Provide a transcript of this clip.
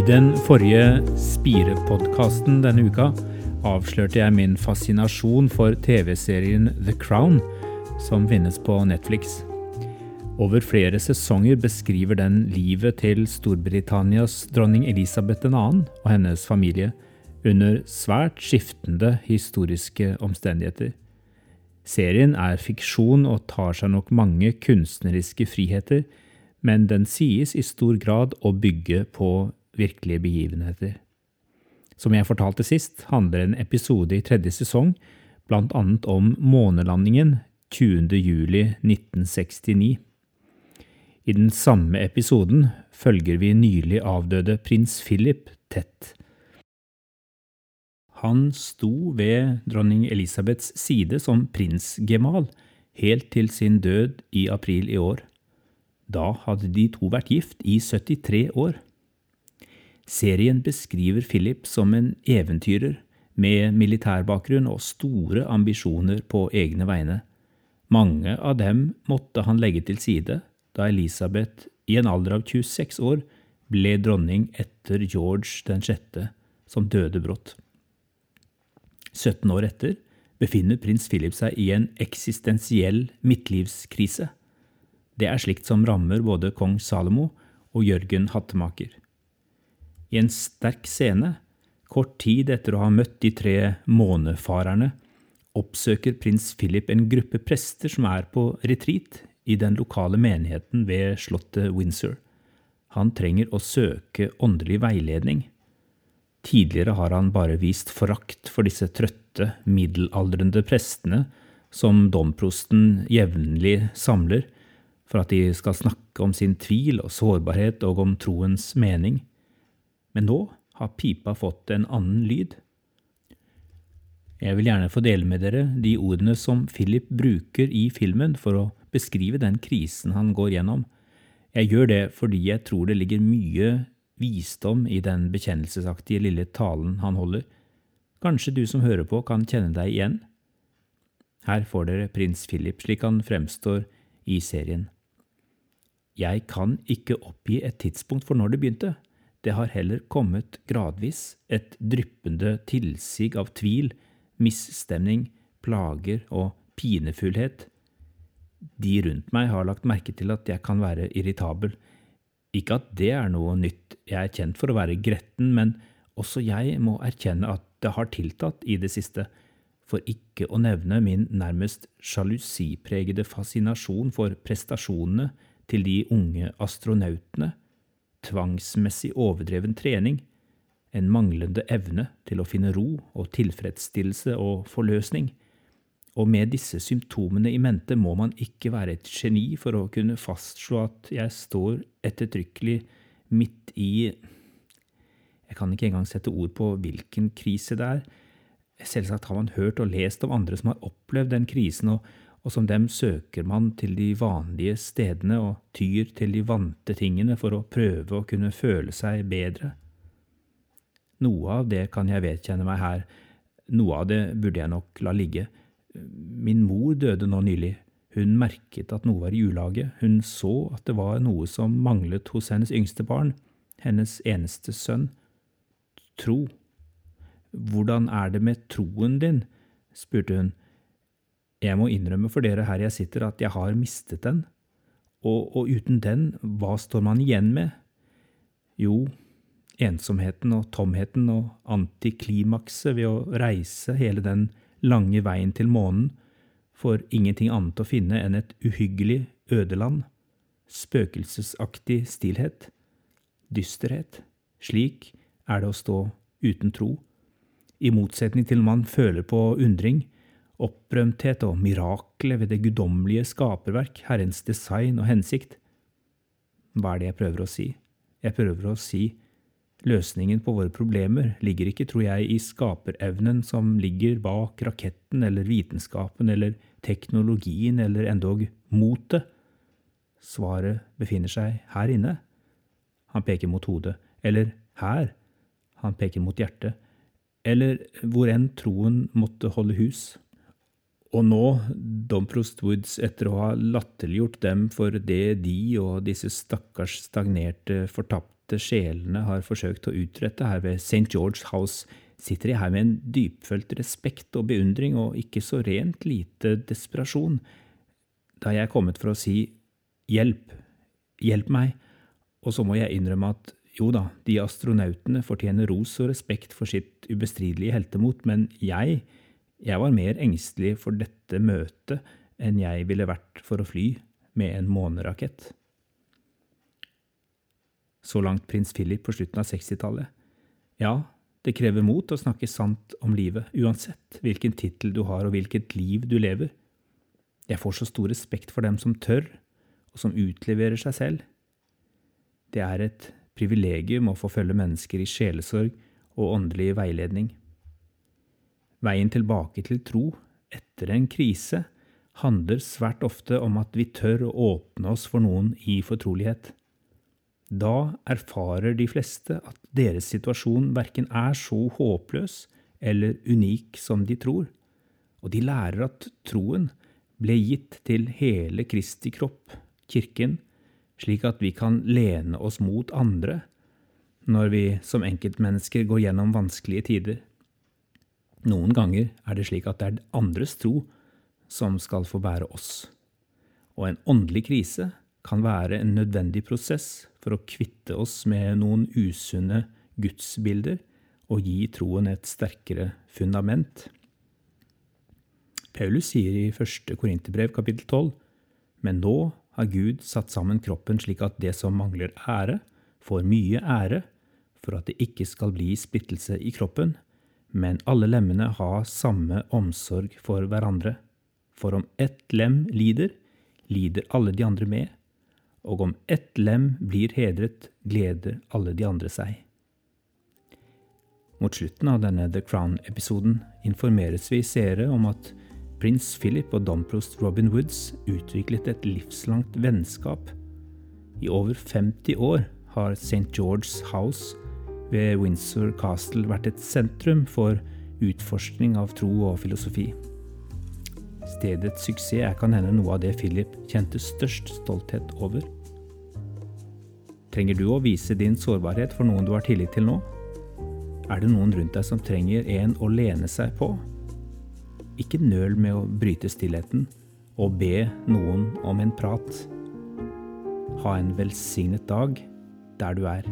I den forrige Spire-podkasten denne uka avslørte jeg min fascinasjon for TV-serien The Crown, som finnes på Netflix. Over flere sesonger beskriver den livet til Storbritannias dronning Elisabeth 2. og hennes familie under svært skiftende historiske omstendigheter. Serien er fiksjon og tar seg nok mange kunstneriske friheter, men den sies i stor grad å bygge på virkelige begivenheter. Som jeg fortalte sist, handler en episode i tredje sesong annet om månelandingen 20. juli 1969. I den samme episoden følger vi nylig avdøde prins Philip tett. Han sto ved dronning Elisabeths side som prinsgemal helt til sin død i april i år. Da hadde de to vært gift i 73 år. Serien beskriver Philip som en eventyrer med militærbakgrunn og store ambisjoner på egne vegne. Mange av dem måtte han legge til side da Elisabeth i en alder av 26 år ble dronning etter George 6., som døde brått. 17 år etter befinner prins Philip seg i en eksistensiell midtlivskrise. Det er slikt som rammer både kong Salomo og Jørgen Hattemaker. I en sterk scene, kort tid etter å ha møtt de tre månefarerne, oppsøker prins Philip en gruppe prester som er på retreat i den lokale menigheten ved slottet Windsor. Han trenger å søke åndelig veiledning. Tidligere har han bare vist forakt for disse trøtte, middelaldrende prestene som domprosten jevnlig samler for at de skal snakke om sin tvil og sårbarhet og om troens mening men nå har pipa fått en annen lyd. Jeg vil gjerne få dele med dere de ordene som Philip bruker i filmen for å beskrive den krisen han går gjennom. Jeg gjør det fordi jeg tror det ligger mye visdom i den bekjennelsesaktige lille talen han holder. Kanskje du som hører på, kan kjenne deg igjen? Her får dere prins Philip slik han fremstår i serien. Jeg kan ikke oppgi et tidspunkt for når det begynte. Det har heller kommet gradvis et dryppende tilsig av tvil, misstemning, plager og pinefullhet. De rundt meg har lagt merke til at jeg kan være irritabel. Ikke at det er noe nytt, jeg er kjent for å være gretten, men også jeg må erkjenne at det har tiltatt i det siste, for ikke å nevne min nærmest sjalusipregede fascinasjon for prestasjonene til de unge astronautene tvangsmessig overdreven trening, en manglende evne til å finne ro og tilfredsstillelse og forløsning. Og med disse symptomene i mente må man ikke være et geni for å kunne fastslå at jeg står ettertrykkelig midt i Jeg kan ikke engang sette ord på hvilken krise det er. Selvsagt har man hørt og lest om andre som har opplevd den krisen, og, og som dem søker man til de vanlige stedene og tyr til de vante tingene for å prøve å kunne føle seg bedre. Noe av det kan jeg vedkjenne meg her, noe av det burde jeg nok la ligge. Min mor døde nå nylig. Hun merket at noe var i ulage, hun så at det var noe som manglet hos hennes yngste barn, hennes eneste sønn. Tro. Hvordan er det med troen din? spurte hun jeg må innrømme for dere her jeg sitter at jeg har mistet den, og, og uten den, hva står man igjen med? Jo, ensomheten og tomheten og antiklimakset ved å reise hele den lange veien til månen, for ingenting annet å finne enn et uhyggelig ødeland, spøkelsesaktig stillhet, dysterhet. Slik er det å stå uten tro, i motsetning til man føler på undring, opprømthet og miraklet ved det guddommelige skaperverk, Herrens design og hensikt. Hva er det jeg prøver å si? Jeg prøver å si løsningen på våre problemer ligger ikke, tror jeg, i skaperevnen som ligger bak raketten eller vitenskapen eller teknologien eller endog motet. Svaret befinner seg her inne. han peker mot hodet, eller her, han peker mot hjertet, eller hvor enn troen måtte holde hus. Og nå, Domprost Woods, etter å ha latterliggjort dem for det de og disse stakkars stagnerte, fortapte sjelene har forsøkt å utrette her ved St. George House, sitter jeg her med en dypfølt respekt og beundring og ikke så rent lite desperasjon, da jeg er kommet for å si hjelp, hjelp meg, og så må jeg innrømme at jo da, de astronautene fortjener ros og respekt for sitt ubestridelige heltemot, men jeg, jeg var mer engstelig for dette møtet enn jeg ville vært for å fly med en månerakett. Så langt prins Philip på slutten av 60-tallet. Ja, det krever mot å snakke sant om livet, uansett hvilken tittel du har og hvilket liv du lever. Jeg får så stor respekt for dem som tør, og som utleverer seg selv. Det er et privilegium å få følge mennesker i sjelesorg og åndelig veiledning. Veien tilbake til tro etter en krise handler svært ofte om at vi tør å åpne oss for noen i fortrolighet. Da erfarer de fleste at deres situasjon verken er så håpløs eller unik som de tror, og de lærer at troen ble gitt til hele Kristi kropp, kirken, slik at vi kan lene oss mot andre når vi som enkeltmennesker går gjennom vanskelige tider. Noen ganger er det slik at det er andres tro som skal få bære oss, og en åndelig krise kan være en nødvendig prosess for å kvitte oss med noen usunne gudsbilder og gi troen et sterkere fundament. Paulus sier i første Korinterbrev kapittel 12, men nå har Gud satt sammen kroppen slik at det som mangler ære, får mye ære, for at det ikke skal bli splittelse i kroppen, men alle lemmene har samme omsorg for hverandre. For om ett lem lider, lider alle de andre med, og om ett lem blir hedret, gleder alle de andre seg. Mot slutten av denne The Crown-episoden informeres vi seere om at prins Philip og domprost Robin Woods utviklet et livslangt vennskap. I over 50 år har St. George's House ved Windsor Castle vært et sentrum for utforskning av tro og filosofi. Stedets suksess er kan hende noe av det Philip kjente størst stolthet over. Trenger du å vise din sårbarhet for noen du har tillit til nå? Er det noen rundt deg som trenger en å lene seg på? Ikke nøl med å bryte stillheten og be noen om en prat. Ha en velsignet dag der du er.